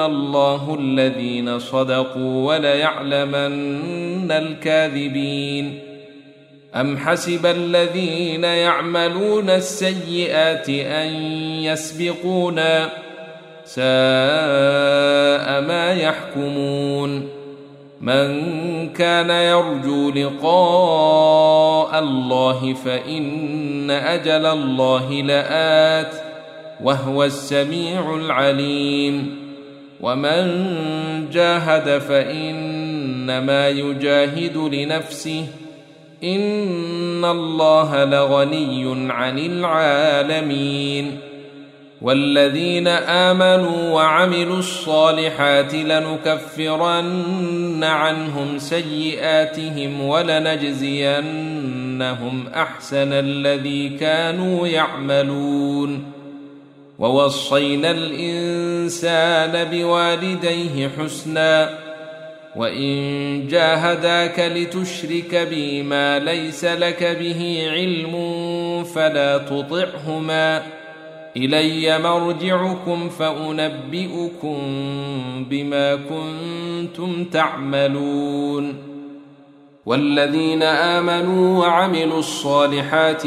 الله الذين صدقوا وليعلمن الكاذبين ام حسب الذين يعملون السيئات ان يسبقونا ساء ما يحكمون من كان يرجو لقاء الله فان أجل الله لات وهو السميع العليم ومن جاهد فانما يجاهد لنفسه ان الله لغني عن العالمين والذين امنوا وعملوا الصالحات لنكفرن عنهم سيئاتهم ولنجزينهم احسن الذي كانوا يعملون ووصينا الإنسان بوالديه حسنا وإن جاهداك لتشرك بي ما ليس لك به علم فلا تطعهما. إلي مرجعكم فأنبئكم بما كنتم تعملون. والذين آمنوا وعملوا الصالحات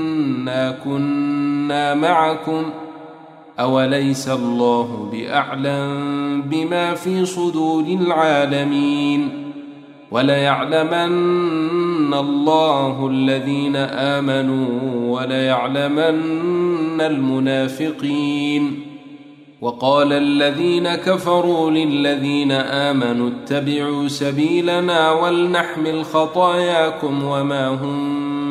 إنا كنا معكم أوليس الله بأعلم بما في صدور العالمين وليعلمن الله الذين امنوا وليعلمن المنافقين وقال الذين كفروا للذين امنوا اتبعوا سبيلنا ولنحمل خطاياكم وما هم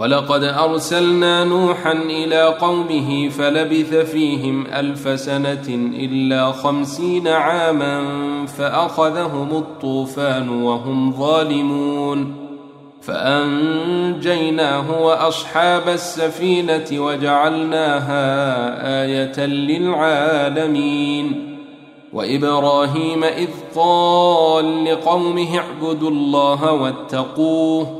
ولقد أرسلنا نوحا إلى قومه فلبث فيهم ألف سنة إلا خمسين عاما فأخذهم الطوفان وهم ظالمون فأنجيناه وأصحاب السفينة وجعلناها آية للعالمين وإبراهيم إذ قال لقومه اعبدوا الله واتقوه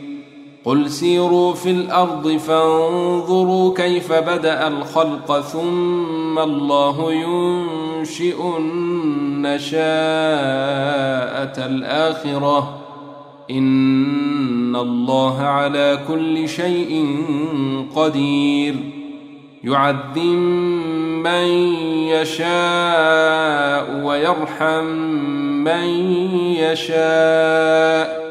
قل سيروا في الأرض فانظروا كيف بدأ الخلق ثم الله ينشئ النشاءة الآخرة إن الله على كل شيء قدير يعذب من يشاء ويرحم من يشاء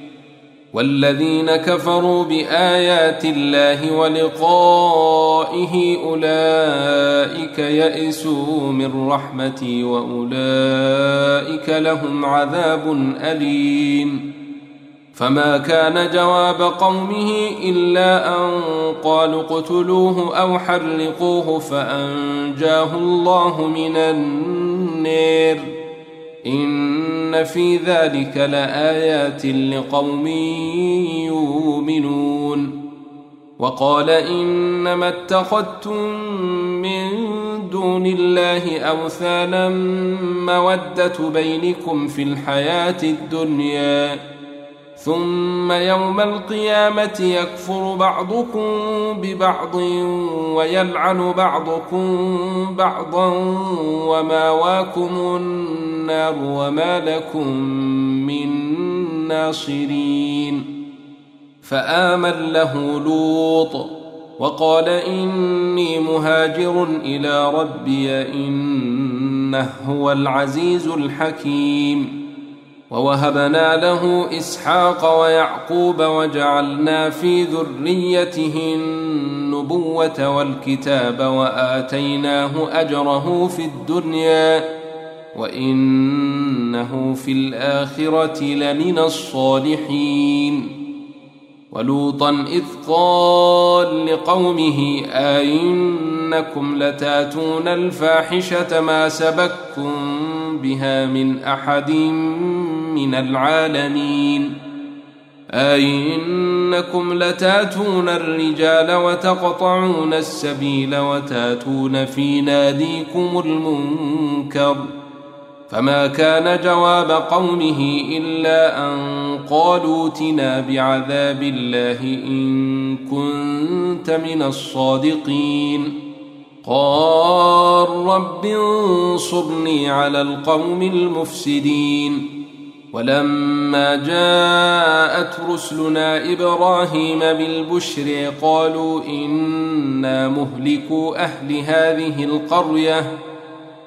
والذين كفروا بآيات الله ولقائه أولئك يئسوا من رحمتي وأولئك لهم عذاب أليم. فما كان جواب قومه إلا أن قالوا اقتلوه أو حرقوه فأنجاه الله من النير. ان في ذلك لايات لقوم يؤمنون وقال انما اتخذتم من دون الله اوثانا موده بينكم في الحياة الدنيا ثم يوم القيامة يكفر بعضكم ببعض ويلعن بعضكم بعضا وماواكم النار وما لكم من ناصرين. فآمن له لوط وقال إني مهاجر إلى ربي إنه هو العزيز الحكيم. ووهبنا له إسحاق ويعقوب وجعلنا في ذريته النبوة والكتاب وآتيناه أجره في الدنيا وإنه في الآخرة لمن الصالحين ولوطا إذ قال لقومه ائنكم لتاتون الفاحشة ما سبككم بها من أحد من العالمين. أئنكم لتاتون الرجال وتقطعون السبيل وتاتون في ناديكم المنكر. فما كان جواب قومه إلا أن قالوا تنا بعذاب الله إن كنت من الصادقين. قال رب انصرني على القوم المفسدين. ولما جاءت رسلنا إبراهيم بالبشر قالوا إنا مهلكو أهل هذه القرية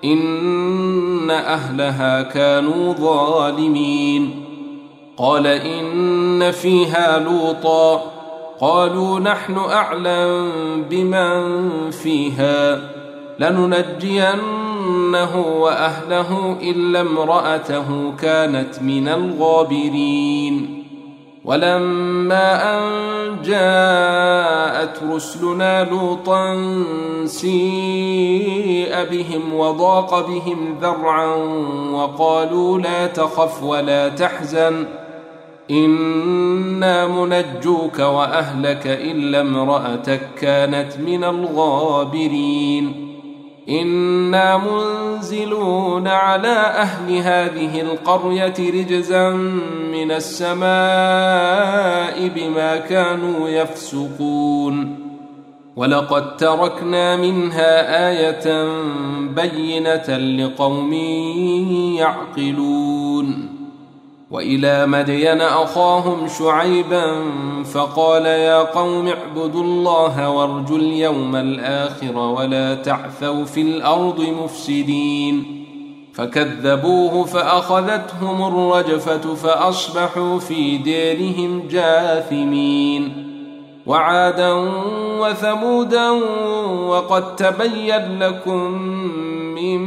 إن أهلها كانوا ظالمين. قال إن فيها لوطا قالوا نحن أعلم بمن فيها لننجينه وأهله إلا امرأته كانت من الغابرين. ولما أن جاءت رسلنا لوطا سيء بهم وضاق بهم ذرعا وقالوا لا تخف ولا تحزن. أنا منجوك واهلك الا امراتك كانت من الغابرين أنا منزلون على أهل هذه القريه رجزا من السماء بما كانوا يفسقون ولقد تركنا منها إيه بينه لقوم يعقلون وإلى مدين أخاهم شعيبا فقال يا قوم اعبدوا الله وارجوا اليوم الآخر ولا تعثوا في الأرض مفسدين. فكذبوه فأخذتهم الرجفة فأصبحوا في ديرهم جاثمين. وعادا وثمودا وقد تبين لكم من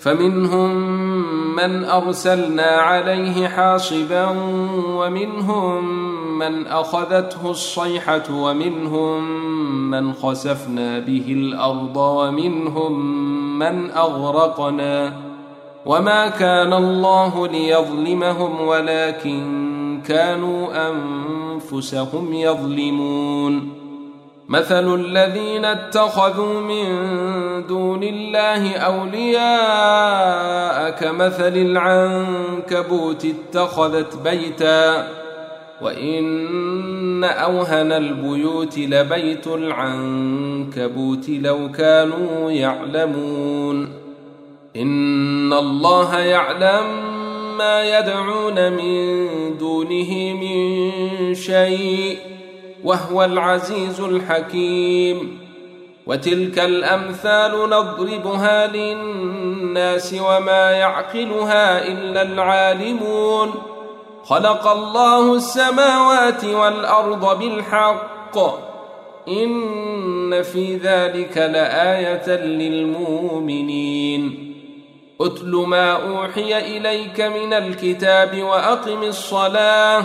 فمنهم من أرسلنا عليه حاصبا ومنهم من أخذته الصيحة ومنهم من خسفنا به الأرض ومنهم من أغرقنا وما كان الله ليظلمهم ولكن كانوا أنفسهم يظلمون مثل الذين اتخذوا من دون الله أولياء كمثل العنكبوت اتخذت بيتا وإن أوهن البيوت لبيت العنكبوت لو كانوا يعلمون إن الله يعلم ما يدعون من دونه من شيء وهو العزيز الحكيم. وتلك الأمثال نضربها للناس وما يعقلها إلا العالمون. خلق الله السماوات والأرض بالحق. إن في ذلك لآية للمؤمنين. اتل ما أوحي إليك من الكتاب وأقم الصلاة.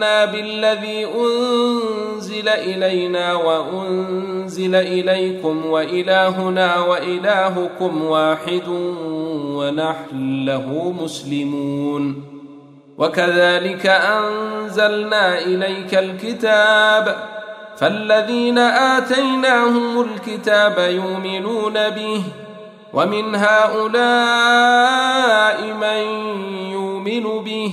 بالذي أنزل إلينا وأنزل إليكم وإلهنا وإلهكم واحد ونحن له مسلمون وكذلك أنزلنا إليك الكتاب فالذين آتيناهم الكتاب يؤمنون به ومن هؤلاء من يؤمن به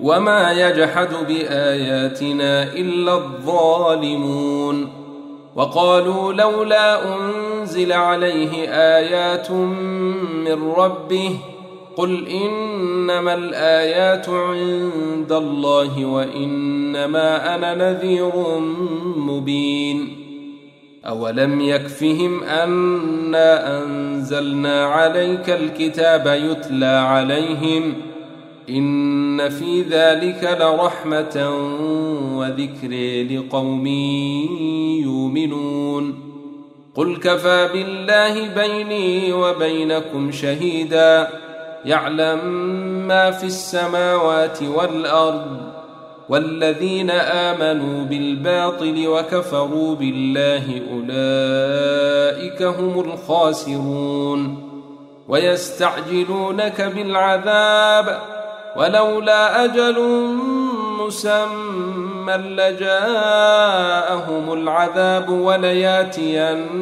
وما يجحد باياتنا الا الظالمون وقالوا لولا انزل عليه ايات من ربه قل انما الايات عند الله وانما أنا نذير مبين اولم يكفهم انا انزلنا عليك الكتاب يتلى عليهم إن في ذلك لرحمة وذكر لقوم يؤمنون. قل كفى بالله بيني وبينكم شهيدا. يعلم ما في السماوات والأرض والذين آمنوا بالباطل وكفروا بالله أولئك هم الخاسرون. ويستعجلونك بالعذاب ولولا أجل مسمى لجاءهم العذاب ولياتينهم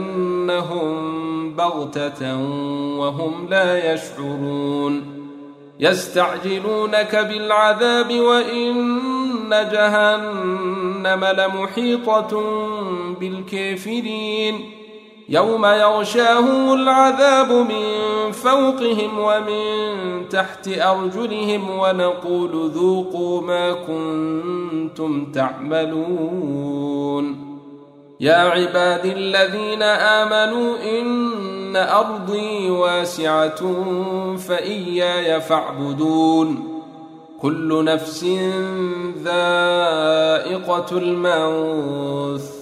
بغتة وهم لا يشعرون. يستعجلونك بالعذاب وإن جهنم لمحيطة بالكافرين. يوم يغشاهم العذاب من فوقهم ومن تحت أرجلهم ونقول ذوقوا ما كنتم تعملون. يا عباد الذين آمنوا إن أرضي واسعة فإياي فاعبدون. كل نفس ذائقة الموت.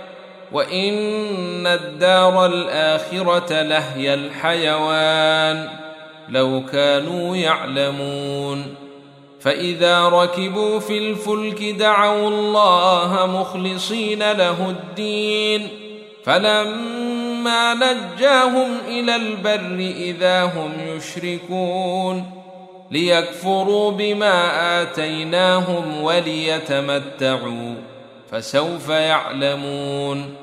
وان الدار الاخره لهي الحيوان لو كانوا يعلمون فاذا ركبوا في الفلك دعوا الله مخلصين له الدين فلما نجاهم إلى البر اذا هم يشركون ليكفروا بما اتيناهم وليتمتعوا فسوف يعلمون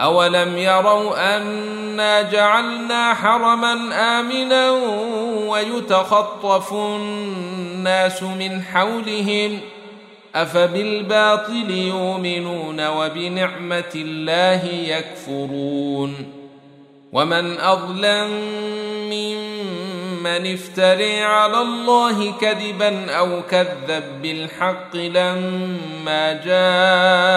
اولم يروا انا جعلنا حرما امنا ويتخطف الناس من حولهم افبالباطل يؤمنون وبنعمه الله يكفرون ومن اظلم ممن افتري على الله كذبا أو كذب بالحق لما جاءه